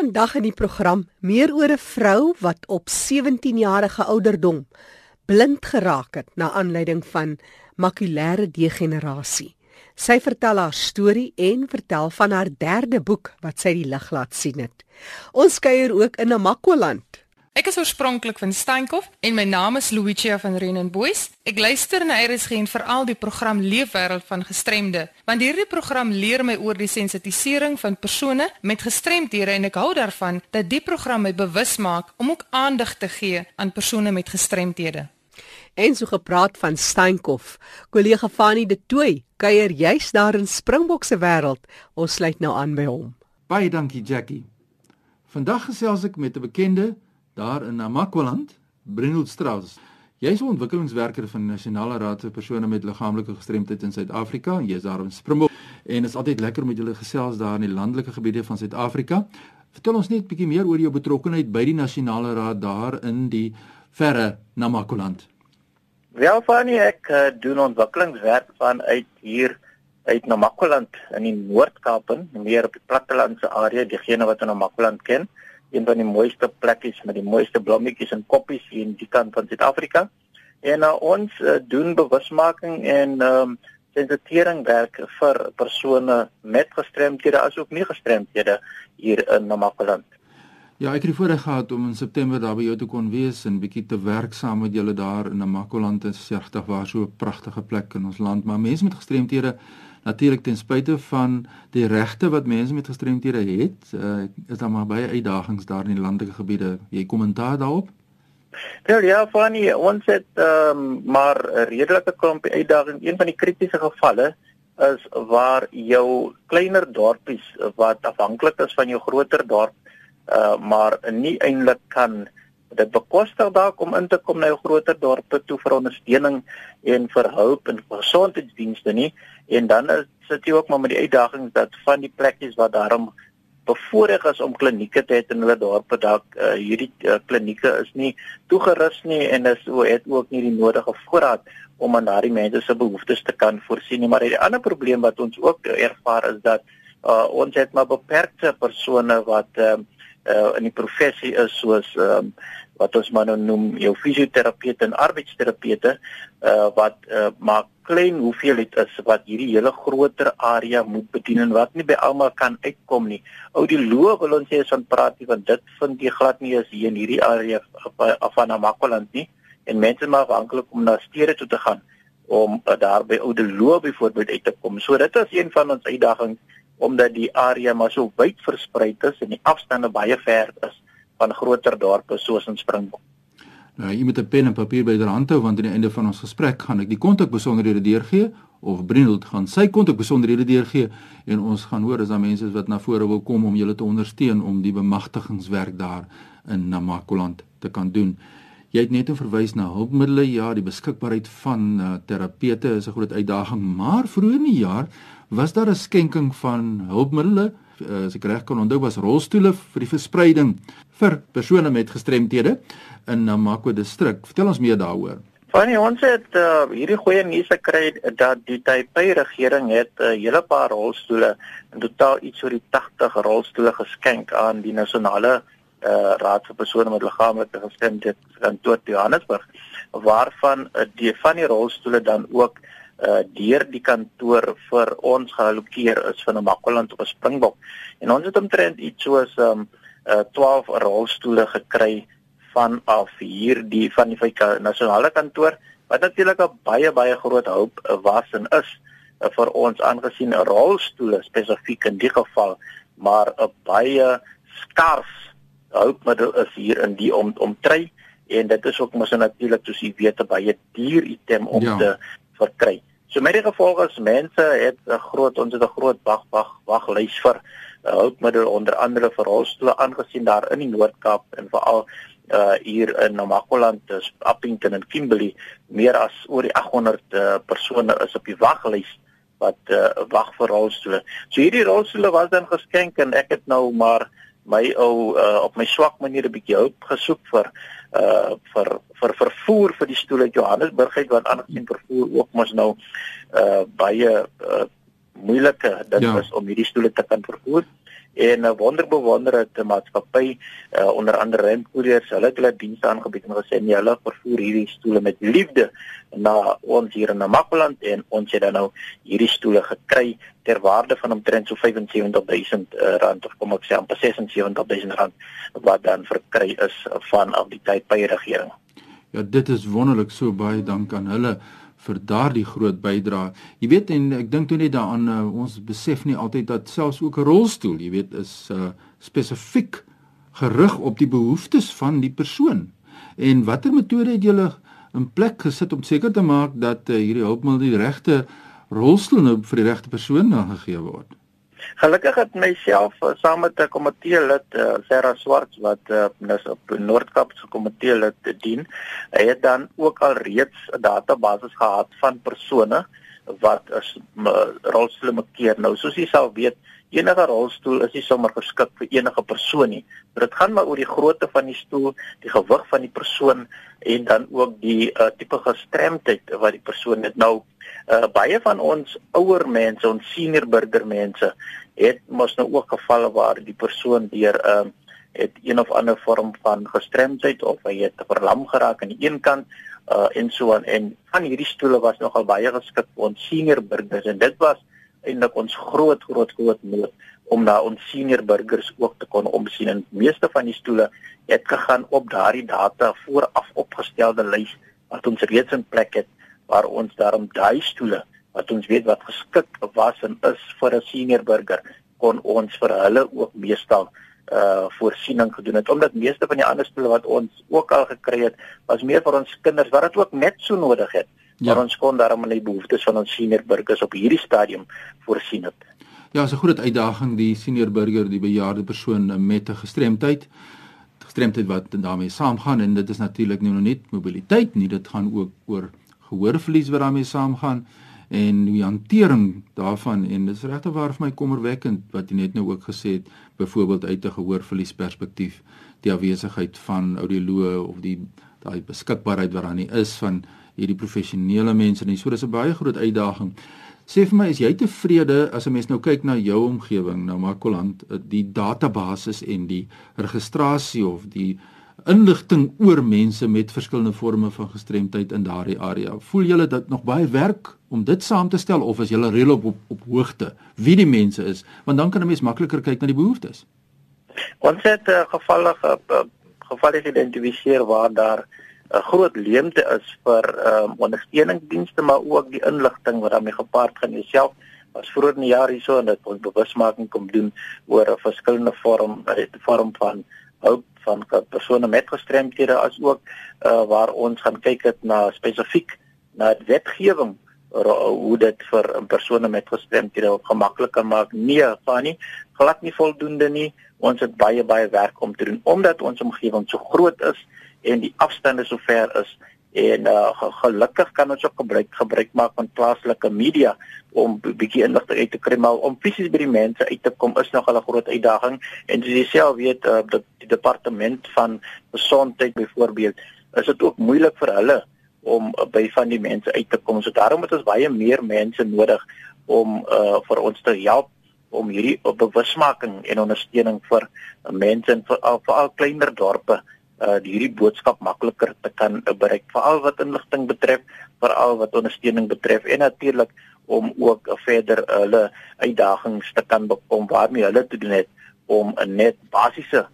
Vandag in die program meer oor 'n vrou wat op 17 jarige ouderdom blind geraak het na aanleiding van makulêre degenerasie. Sy vertel haar storie en vertel van haar derde boek wat sy die lig laat sien het. Ons kuier ook in Namakwa-land. Ek is oorspronklik van Steenkop en my naam is Luigia van Renenboys. Ek luister na RSG en veral die program Leefwêreld van gestremde, want hierdie program leer my oor die sensitisering van persone met gestremdhede en ek hou daarvan dat die program my bewus maak om ook aandag te gee aan persone met gestremdhede. En so gepraat van Steenkop, kollega Fanie de Tooi kuier juis daar in Springbok se wêreld. Ons sluit nou aan by hom. Baie dankie Jackie. Vandag gesels ek met 'n bekende daar in Namakwaland, Brenold Strauss. Jy is 'n ontwikkelingswerker van die Nasionale Raad vir persone met liggaamlike gestremdheid in Suid-Afrika. Jy is daar in Springbok en is altyd lekker met julle gesels daar in die landelike gebiede van Suid-Afrika. Vertel ons net 'n bietjie meer oor jou betrokkeheid by die Nasionale Raad daar in die verre Namakwaland. Wel, Fanny, ek uh, doen ontwikkelingswerk vanuit hier uit Namakwaland in die Noord-Kaap, meer op die plattelandse area, diegene wat Namakwaland ken een van die mooiste plekkies met die mooiste blommetjies en koppies hier in die kant van Suid-Afrika. En uh, ons uh, doen bewusmaking en ehm um, sensitering werk vir persone met gestremthede asook nie gestremthede hier in Namakoland. Ja, ek het die voorreg gehad om in September daar by jou te kon wees en bietjie te werk saam met julle daar in Namakoland. Dit is regtig waar so 'n pragtige plek in ons land, maar mense met gestremthede natuurlik ten spyte van die regte wat mense met gestremthede het, uh, is daar maar baie uitdagings daar in die landelike gebiede. Jy kommentaar daarop? Wel ja, funny, ons het um, maar 'n redelike klomp uitdagings. Een van die kritiese gevalle is waar jou kleiner dorpies wat afhanklik is van jou groter dorp, uh, maar nie eintlik kan dit bekostig dalk om in te kom na jou groter dorpe toe vir ondersteuning en vir hulp en gesondheidsdienste nie. En dan is dit ook maar met die uitdagings dat van die plekkies wat daarom bevoorreg is om klinieke te hê in hulle dorpe dalk uh, hierdie uh, klinieke is nie toegerus nie en is het ook nie die nodige voorraad om aan daardie mense se behoeftes te kan voorsien nie. Maar die ander probleem wat ons ook ervaar is dat uh, ons het maar beperkte persone wat uh, uh, in die professie is soos um, wat ons maar nou noem jou fisioterapeute en arbeidsterapeute uh, wat uh, maar klein hoeveelheid is wat hierdie hele groter area moet bedien en wat nie by almal kan uitkom nie. Audioloog wil ons sê is van praat nie want dit vind jy glad nie as hier in hierdie area af van Namakwaland nie en mense maar afhanklik om na stede toe te gaan om uh, daar by audioloog byvoorbeeld uit te kom. So dit is een van ons uitdagings omdat die area maar so wyd versprei is en die afstande baie ver is van groter dorpe soos in Springbok. Nou, jy moet 'n pen en papier byderhand hou want aan die einde van ons gesprek gaan ek die kontakbesonderhede deurgee of Brinold gaan sy kontakbesonderhede deurgee en ons gaan hoor as daar mense is wat na vore wil kom om julle te ondersteun om die bemagtigingswerk daar in Namakoland te kan doen. Jy het net verwys na hulpmiddels. Ja, die beskikbaarheid van uh, terapeute is 'n groot uitdaging, maar vroeër in die jaar was daar 'n skenking van hulpmiddels, uh, as ek reg kan onthou, was rolstoele vir die verspreiding vir persone met gestremthede in Namakwa distrik. Vertel ons meer daaroor. Van ons het uh, hierdie goeie nuus gekry dat die Taipei regering het 'n uh, hele paar rolstoele, in totaal iets oor die 80 rolstoele geskenk aan die nasionale uh, raad vir persone met liggaamlike gestremdhede in Johannesburg waarvan uh, die van die rolstoele dan ook uh deur die kantoor vir ons geallokeer is van 'n Makwaland op 'n Springbok. En ons het omtrent iets soos um uh 12 rolstoele gekry van af hier die van die nasionale kantoor wat natuurlik 'n baie baie groot hulp was en is uh, vir ons aangesien 'n rolstoel spesifiek in die geval maar 'n baie skars hulpmiddel is hier in die om omtrei en dit is ook mos natuurlik soos jy weet 'n baie duur item om ja. te verkry. So met die gevolg is mense het 'n groot ons het 'n groot wag wag waglys vir uh, hulpmiddel onder andere vir rolstoele aangesien daar in die Noord-Kaap en veral uh hier in Namakoland, dus Appington en Kimberley meer as oor die 800 uh, persone is op die waglys wat uh, wag vir rolstoele. So hierdie rolstoele was dan geskenk en ek het nou maar my ou uh, op my swak manier 'n bietjie hulp gesoek vir uh vir vir vervoer vir die stoel uit Johannesburg uit want aangesien vervoer ook mos nou uh baie uh moeilike dit ja. is om hierdie stoele te kan vervoer en uh, wonderbewonder het 'n maatskappy uh, onder andere Rentcouriers hulle het hulle dienste aangebied en gesê nee hulle vervoer hierdie stoele met liefde na ons hier in Namakoland en ons het dan nou hierdie stoele gekry ter waarde van omtrent so 75000 uh, rand of kom ek sê amper 76000 rand wat dan verkry is van af die tyd by die regering. Ja, dit is wonderlik so baie dank aan hulle vir daardie groot bydrae. Jy weet en ek dink toe net daaraan uh, ons besef nie altyd dat selfs ook 'n rolstoel, jy weet, is uh, spesifiek gerig op die behoeftes van die persoon. En watter metode het julle in plek gesit om seker te maak dat uh, hierdie hulpmiddel die regte rolstoel nou vir die regte persoon gegee word? Gelukkig het myself uh, saam met 'n komitee lid, uh, Sarah Swarts wat nou op Noord-Kaap se komitee lid te dien, hy het dan ook al reeds 'n database gehad van persone wat as rolstoele markeer. Nou soos jy sal weet, enige rolstoel is nie sommer geskik vir enige persoon nie. Dit gaan maar oor die grootte van die stoel, die gewig van die persoon en dan ook die uh, tipe gestremdheid wat die persoon het. Nou uh, baie van ons ouer mense, ons senior burger mense het mos nou ook gevalle waar die persoon deur 'n uh, het een of ander vorm van gestremdheid of hy het verlam geraak aan die een kant uh, en so aan. En van hierdie stoele was nogal baie geskik vir ons senior burgers en dit was eintlik ons groot groot groot nood om na ons senior burgers ook te kon omsien. En meeste van die stoele het gegaan op daardie data vooraf opgestelde lys wat ons reeds in plek het waar ons daarom daai stoele wat ons weet wat geskik was en is vir 'n senior burger kon ons vir hulle ook meestal uh voorsiening gedoen het omdat meeste van die ander stoele wat ons ook al gekry het was meer vir ons kinders wat dit ook net so nodig het ja. maar ons kon daarom aan die behoeftes van ons senior burgers op hierdie stadium voorsien het. Ja, is 'n groot uitdaging die senior burger, die bejaarde persoon met 'n gestremdheid gestremdheid wat daarmee saamgaan en dit is natuurlik nie net mobiliteit nie, dit gaan ook oor gehoorverlies wat daarmee saamgaan en die hantering daarvan en dit is regtig waar vir my kommerwekkend wat jy net nou ook gesê het byvoorbeeld uit 'n gehoorverlies perspektief die afwesigheid van audioloë of die daai beskikbaarheid wat daar nie is van hierdie professionele mense nie. So dis 'n baie groot uitdaging. Sê vir my, is jy tevrede as 'n mens nou kyk na jou omgewing, nou Makoland, eh, die database en die registrasie of die inligting oor mense met verskillende forme van gestremdheid in daardie area. Voel julle dat nog baie werk om dit saam te stel of is julle redelik op op hoogte wie die mense is? Want dan kan 'n mens makliker kyk na die behoeftes. Ons het uh, gevalle uh, gevalle geïdentifiseer waar daar 'n groot leemte is vir ehm um, ondersteuningsdienste maar ook die inligting wat daarmee gepaard gaan jouself was vroeër in die jaar hierso en dit ons bewusmaking kom doen oor 'n verskillende vorm 'n vorm van hulp van persone met gestremdhede as ook uh, waar ons gaan kyk dit na spesifiek na wetgewing hoe dit vir persone met gestremdhede gemakliker maak. Nee Fanny glad nie voldoende nie. Ons het baie baie werk om te doen omdat ons omgewing so groot is en die afstande so ver is en uh, gelukkig kan ons ook gebruik gebruik maak van plaaslike media om 'n bietjie inligting uit te kry maar om fisies by die mense uit te kom is nog 'n groot uitdaging. En soos jy self weet uh, dat die departement van gesondheid byvoorbeeld is dit ook moeilik vir hulle om uh, by van die mense uit te kom. So daarom het ons baie meer mense nodig om uh, vir ons te help om hierdie bewusmaking en ondersteuning vir mense en vir veral kleiner dorpe uh hierdie boodskap makliker te kan uh, bereik veral wat inligting betref, veral wat ondersteuning betref en natuurlik om ook uh, verder hulle uh, uitdagings te kan bekom waarmee hulle te doen het om 'n uh, net basiese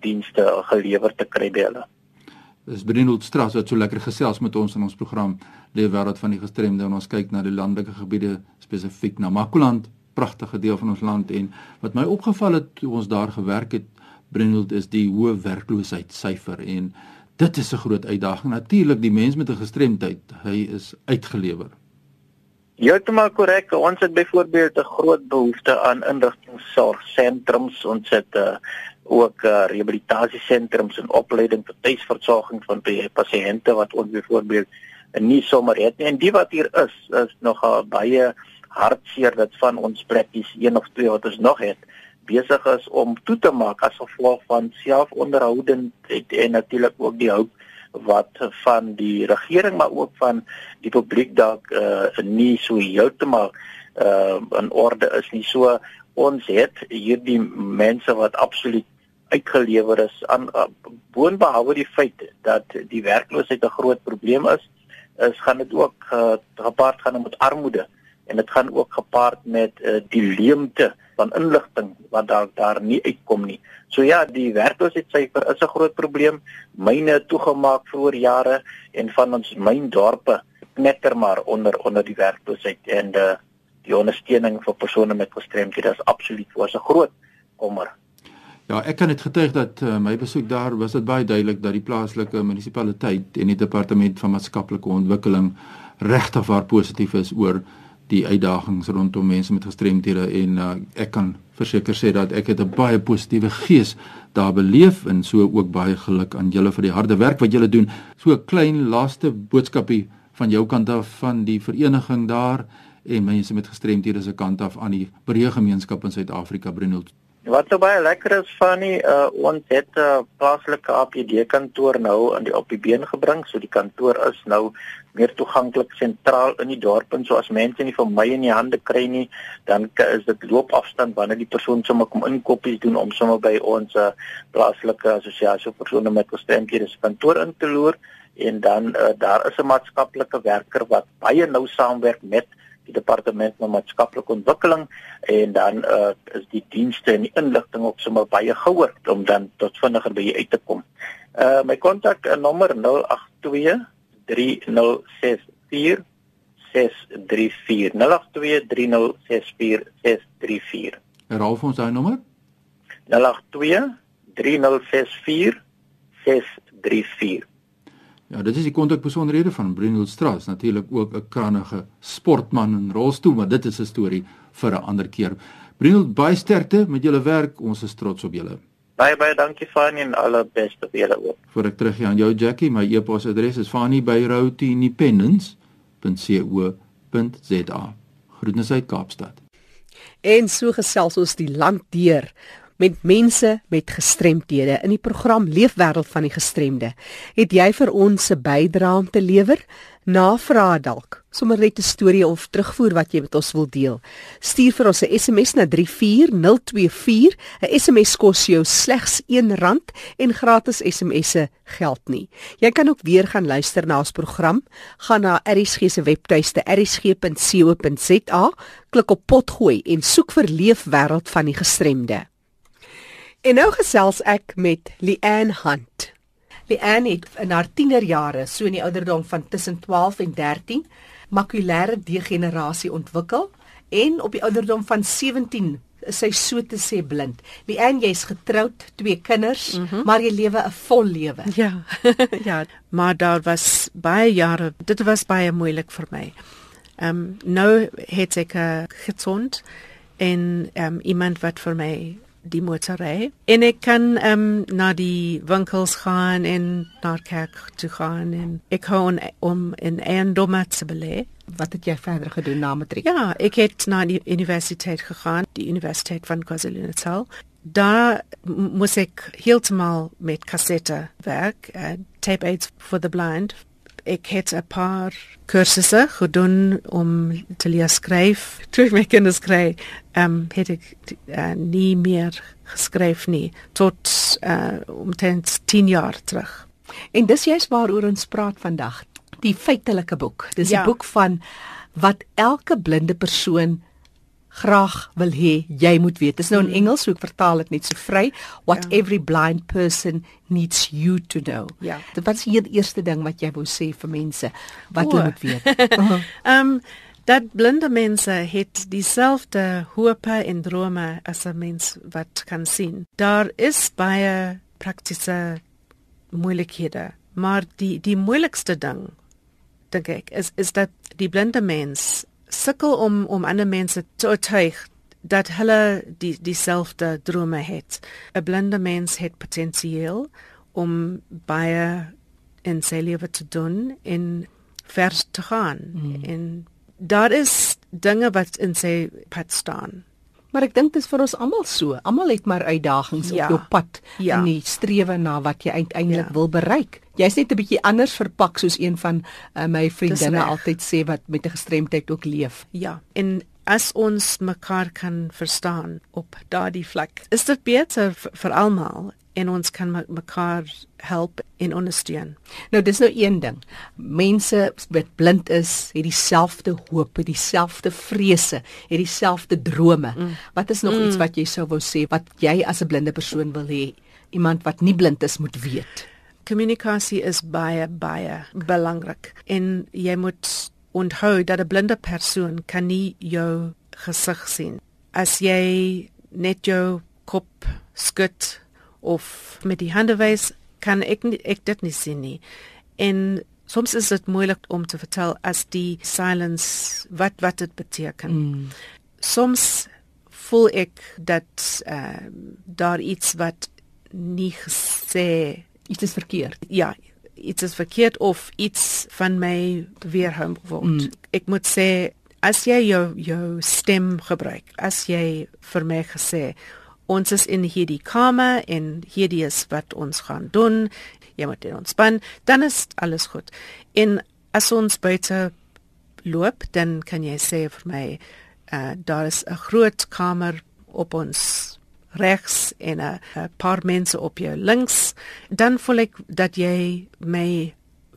dienste gelewer te kry by hulle. Dis Brenold Strauss wat so lekker gesels met ons in ons program Lewe wêreld van die gestremde en ons kyk na die landelike gebiede spesifiek na Makoland, pragtige deel van ons land en wat my opgeval het toe ons daar gewerk het Brenold is die hoë werkloosheidsyfer en dit is 'n groot uitdaging. Natuurlik die mens met 'n gestremdheid, hy is uitgelewer. Heeltemal korrek. Ons het byvoorbeeld 'n groot behoefte aan inligtingsorgsentrums. Ons het uh, ook uh, rehabilitasiesentrums en opleiding vir tuisversorging van pasiënte wat ons byvoorbeeld nie sommer het nie. En die wat hier is, is nog baie hartseer dat van ons plekkies een of twee wat ons nog het besig is om toe te maak as gevolg van selfonderhoudend en, en natuurlik ook die hulp wat van die regering maar ook van die publiek dalk uh, nie so heeltemal uh, in orde is nie. So ons het hierdie mense wat absoluut uitgelewer is aan uh, boonbehalwe die feit dat die werkloosheid 'n groot probleem is, is gaan dit ook uh, gepaard gaan met armoede en dit gaan ook gepaard met uh, die leemte van inligting wat daar daar nie uitkom nie. So ja, die werkloosheidsyfer is 'n groot probleem. Myne toegemaak vir jare en van ons myndorpe knetter maar onder onder die werkloosheid en uh, die ondersteuning vir persone met gestremdhede is absoluut ons 'n groot kommer. Ja, ek kan dit getuig dat uh, my besoek daar was dit baie duidelik dat die plaaslike munisipaliteit en die departement van maatskaplike ontwikkeling regtig waar positief is oor die uitdagings rondom mense met gestremdhede en uh, ek kan verseker sê dat ek het 'n baie positiewe gees daar beleef en so ook baie geluk aan julle vir die harde werk wat julle doen. So 'n klein laaste boodskapie van jou kant af van die vereniging daar en mense met gestremdhede se kant af aan die breë gemeenskap in Suid-Afrika Bruno. Wat so baie lekker is van die uh, ons het 'n uh, plaaslike APD kantoor nou aan die op die been gebring. So die kantoor is nou meer toeganklik sentraal in die dorp en so as mense nie van my in die hande kry nie, dan is dit loopafstand wanneer die persoon sommer kom inkopies doen om sommer by ons uh, plaaslike assosiasie vir persone met gestremdhede se kantoor in te loer en dan uh, daar is 'n maatskaplike werker wat baie nou saamwerk met die departement van maatskaplike ontwikkeling en dan uh, is die dienste en die inligting ook sommer baie gouer om dan tot vinniger by uit te kom. Uh my kontak uh, nommer 082 3064 634 082 3064 634 Herhaal vir ons daai nommer. 082 3064 634 Ja, dit is die kontakbesonderhede van Bruno Strauss, natuurlik ook 'n krangige sportman in rolstoel, maar dit is 'n storie vir 'n ander keer. Bruno, baie sterkte met julle werk. Ons is trots op julle. Baie baie dankie Fanie en alle beste vir julle ook. Voordat ek teruggaan aan jou Jackie, my e-posadres is fanie@routeindependence.co.za. Groetens uit Kaapstad. En so gesels ons die land deur met mense met gestremthede in die program Leefwêreld van die gestremde. Het jy vir ons 'n bydrae om te lewer? Navraag dalk, sommer net 'n storie of terugvoer wat jy met ons wil deel. Stuur vir ons 'n SMS na 34024. 'n SMS kos jou slegs R1 en gratis SMS'e geld nie. Jy kan ook weer gaan luister na ons program. Gaan na ERSG se webtuiste ersg.co.za, klik op potgooi en soek vir Leefwêreld van die gestremde. En nou gesels ek met Leanne Hunt. Leanne het in haar tienerjare, so in die ouderdom van tussen 12 en 13, makulêre degenerasie ontwikkel en op die ouderdom van 17 is sy so te sê blind. Leanne, jy's getroud, twee kinders, mm -hmm. maar jy lewe 'n vol lewe. Ja. ja, maar daar was baie jare, dit was baie moeilik vir my. Ehm um, nou het ek gesond en ehm um, iemand wat vir my die motorry en ek kan um, na die winkels gaan en na kerk toe gaan en ek gaan om in eiendomme te belê. Wat het jy verder gedoen na matriek? Ja, ek het na die universiteit gegaan, die universiteit van KwaZulu-Natal. Daar moet ek heeltemal met kassette werk, uh, tape aids for the blind ek het 'n paar kursusse gedoen om te leer skryf. Toe ek my kinders kry, ehm um, het ek uh, nie meer geskryf nie tot uh, omtrent 10 jaar terug. En dis juist waaroor ons praat vandag, die feitelike boek. Dis 'n ja. boek van wat elke blinde persoon graag wil hê jy moet weet. Dis nou in mm. Engels, so ek vertaal dit net so vry. What ja. every blind person needs you to know. Ja. Dit was hier die eerste ding wat jy wou sê vir mense wat hulle moet weet. Ehm um, dat blinde mense het dieselfde hope en drome as 'n mens wat kan sien. Daar is baie praktiese moeilikhede, maar die die moeilikste ding dink ek is is dat die blinde mens sukkel om om ander mense te oortuig dat hulle die dieselfde drome het. 'n Blinde mens het potensiaal om baie in sy lewe te doen en vers te gaan. Mm. En daar is dinge wat in sy pad staan. Maar ek dink dit is vir ons almal so. Almal het maar uitdagings ja. op jou pad ja. in die strewe na wat jy uiteindelik ja. wil bereik. Jy's net 'n bietjie anders verpak soos een van uh, my vriendinne altyd sê wat met 'n gestremdheid ook leef. Ja. En as ons mekaar kan verstaan op daardie vlak, is dit beter vir almal en ons kan mekaar help en ondersteun. Nou dis nou een ding. Mense wat blind is, het dieselfde hoop, het dieselfde vrese, het dieselfde drome. Mm. Wat is nog mm. iets wat jy sou wou sê wat jy as 'n blinde persoon wil hê iemand wat nie blind is moet weet? Kommunikasie is baie baie belangrik en jy moet onthou dat 'n blinde persoon kan nie jou gesig sien. As jy net jou kop skud of met die hande wys, kan ek nie, ek dit nie sien nie. En soms is dit moeilik om te vertel as die silence wat wat dit beteken. Mm. Soms voel ek dat uh, daar iets wat nie gesê iets is verkeerd. Ja, iets is verkeerd of iets van my weerhou word. Mm. Ek moet sê as jy jou jou stem gebruik, as jy vir my gesê ons is in hierdie kamer en hierdie is wat ons gaan doen, jy moet ontspan, dan is alles goed. En as ons buite loop, dan kan jy sê vir my uh, daar is 'n groot kamer op ons regs en 'n paar mense op jou links, dan voel ek dat jy my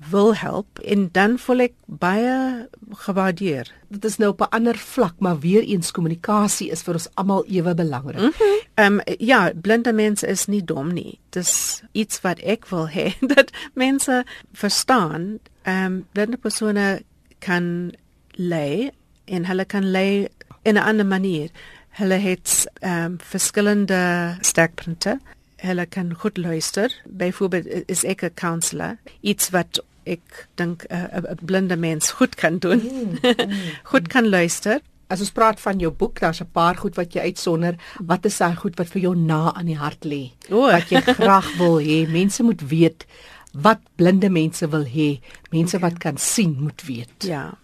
wil help en dan voel ek baie gewaardeer. Dit is nou op 'n ander vlak, maar weer eens kommunikasie is vir ons almal ewe belangrik. Mhm. Ehm mm um, ja, blinde mense is nie dom nie. Dis iets wat ek wil hê dat mense verstaan. Ehm um, blinde persone kan lê en hulle kan lê in 'n ander manier. Hulle het ehm um, verskillende sterkpunte. Hulle kan goed luister. Byvoorbeeld is ek 'n counselor. Iets wat ek dink 'n blinde mens goed kan doen. Mm, mm, goed kan luister. As ons praat van jou boek, daar's 'n paar goed wat jy uitsonder. Wat is daai goed wat vir jou na aan die hart lê? Oh. Wat jy graag wil hê mense moet weet wat blinde mense wil hê, mense okay. wat kan sien moet weet. Ja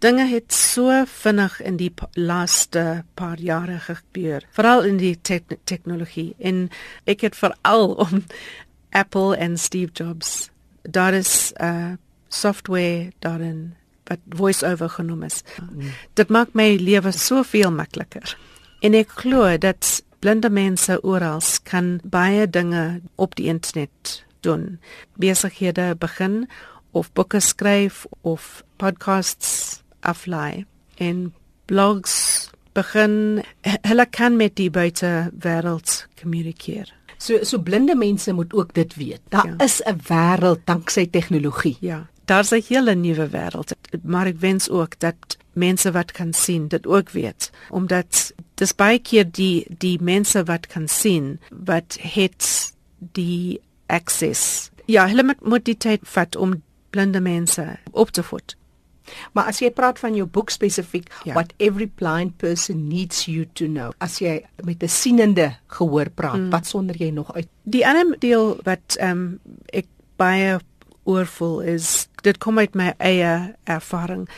dinge het so vinnig in die laaste paar jare gebeur veral in die te tegnologie en ek het veral om Apple en Steve Jobs daar is uh, software daarin wat voice over genoem is. Mm. dit maak my lewe soveel makliker. En ek glo dat blinde mense oral kan baie dinge op die internet doen. Besighede begin of boeke skryf of podcasts aflaai en blogs begin hulle kan met die buite wêreld kommunikeer. So so blinde mense moet ook dit weet. Daar ja. is 'n wêreld danksy tegnologie. Ja. Daar's 'n hele nuwe wêreld. Maar ek wens ook dat mense wat kan sien dit ook weet omdat dis baie keer die die mense wat kan sien wat het die access. Ja, hulle moet, moet die tyd vat om blinde mense op te voed. Maar as jy praat van jou boek spesifiek ja. what every blind person needs you to know. As jy met 'n sienende gehoor praat, mm. wat sonder jy nog uit? Die ander deel wat ehm um, ek baie oorvol is dit kom uit my eie ervaring.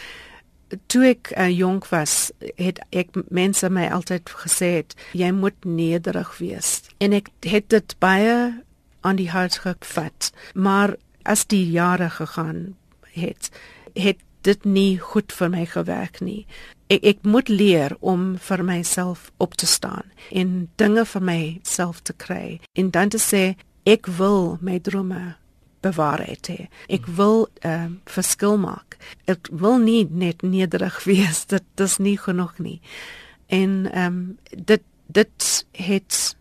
Toe ek uh, jonk was, het ek mense my altyd gesê het, jy moet nederig wees. En ek het dit baie aan die hart gevat. Maar as die jare gegaan het, het dit nie goed vir my gewerk nie. Ek ek moet leer om vir myself op te staan en dinge vir myself te kry en dan te sê ek wil my drome bewaar het. Ek wil 'n uh, verskil maak. Ek wil nie net nederig wees. Dit dis nie genoeg nie. En ehm um, dit dit het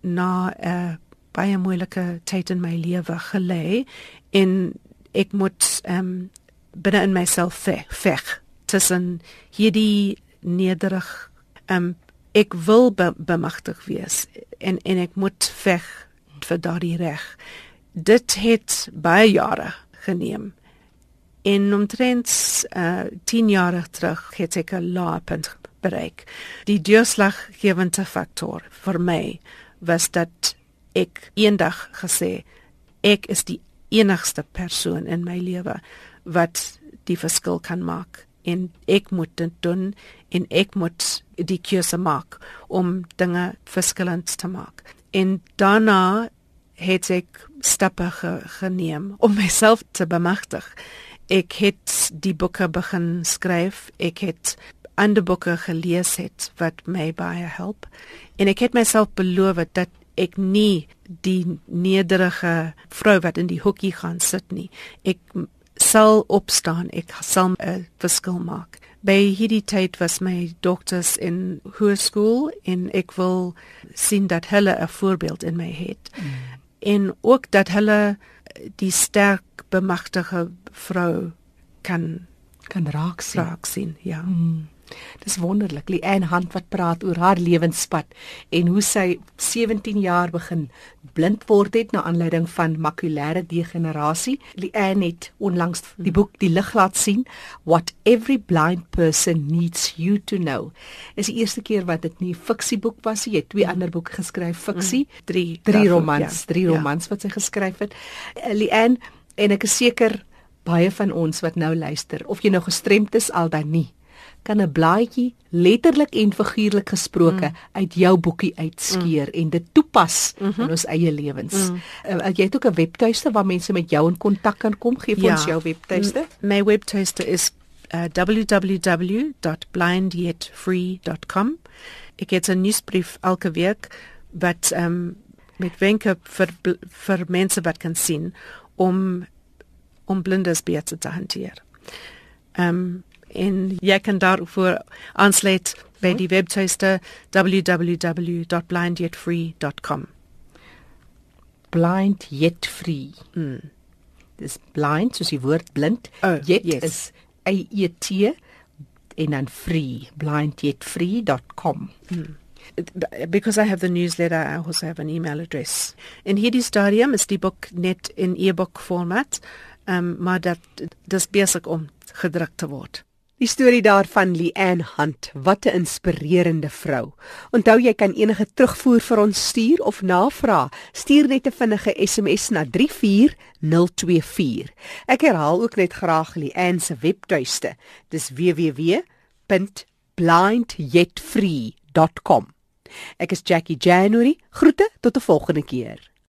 na 'n uh, baie moeilike tyd in my lewe gelê en ek moet ehm um, binne in myself veg, veg tussen hierdie nederig um ek wil be, bemagtig wees en en ek moet veg vir daardie reg. Dit het baie jare geneem in omtrent uh, 10 jaar terug het ek 'n laagpunt bereik. Die deurslaggewende faktor vir my was dat ek eendag gesê ek is die enigste persoon in my lewe wat die verskil kan maak. En ek moet dit doen en ek moet die keuse maak om dinge verskillend te maak. En daarna het ek stappe ge geneem om myself te bemagtig. Ek het die boeke begin skryf. Ek het ander boeke gelees het wat my baie help. En ek het myself beloof dat ek nie die nederige vrou wat in die hoekie gaan sit nie. Ek sal opstaan, ek sal 'n verskil maak. By hierdie tyd was my dokters in hoërskool en ek wil sien dat hulle 'n voorbeeld in my het. Mm. En ook dat hulle die sterk bemagtige vrou kan kan raak sien. Raak sien, ja. Mm. Dis wonderlik, Leanne Hand wat praat oor haar lewenspad en hoe sy 17 jaar begin blind word het na aanleiding van makulêre degenerasie. Leanne het onlangs die boek Die lig laat sien What Every Blind Person Needs You to Know. Is die eerste keer wat dit nie 'n fiksieboek was nie. Jy het twee ander boeke geskryf, fiksie, mm. drie drie romans, ja. drie ja. romans wat sy geskryf het. Uh, Leanne en ek is seker baie van ons wat nou luister, of jy nou gestremd is al dan nie kan 'n blaadjie letterlik en figuurlik gesproke mm. uit jou boekie uitskeer mm. en dit toepas mm -hmm. in ons eie lewens. Mm. Uh, jy het ook 'n webtuiste waar mense met jou in kontak kan kom. Gee vir ja. ons jou webtuiste. My webtuiste is uh, www.blindyetfree.com. Ek het 'n nuusbrief elke week wat um, met wenke vir vir mense wat kan sien om om blindes beter te hanteer. Ehm um, en jy kan daarvoor aansluit by die webtuiste www.blindyetfree.com. Blind yet free. Mm. Dis blind soos die woord blind. Oh, yet yes. is A E T en dan free blindyetfree.com. Mm. Because I have the newsletter, I also have an email address. In hierdie stadium is die boek net in e-book format, um, maar dat dis besig om gedruk te word. Die storie daarvan Leanne Hunt, wat 'n inspirerende vrou. Onthou jy kan enige terugvoer vir ons stuur of navraag. Stuur net 'n vinnige SMS na 34024. Ek herhaal ook net graag Leanne se webtuiste. Dis www.blindjetfree.com. Ek is Jackie January. Groete tot 'n volgende keer.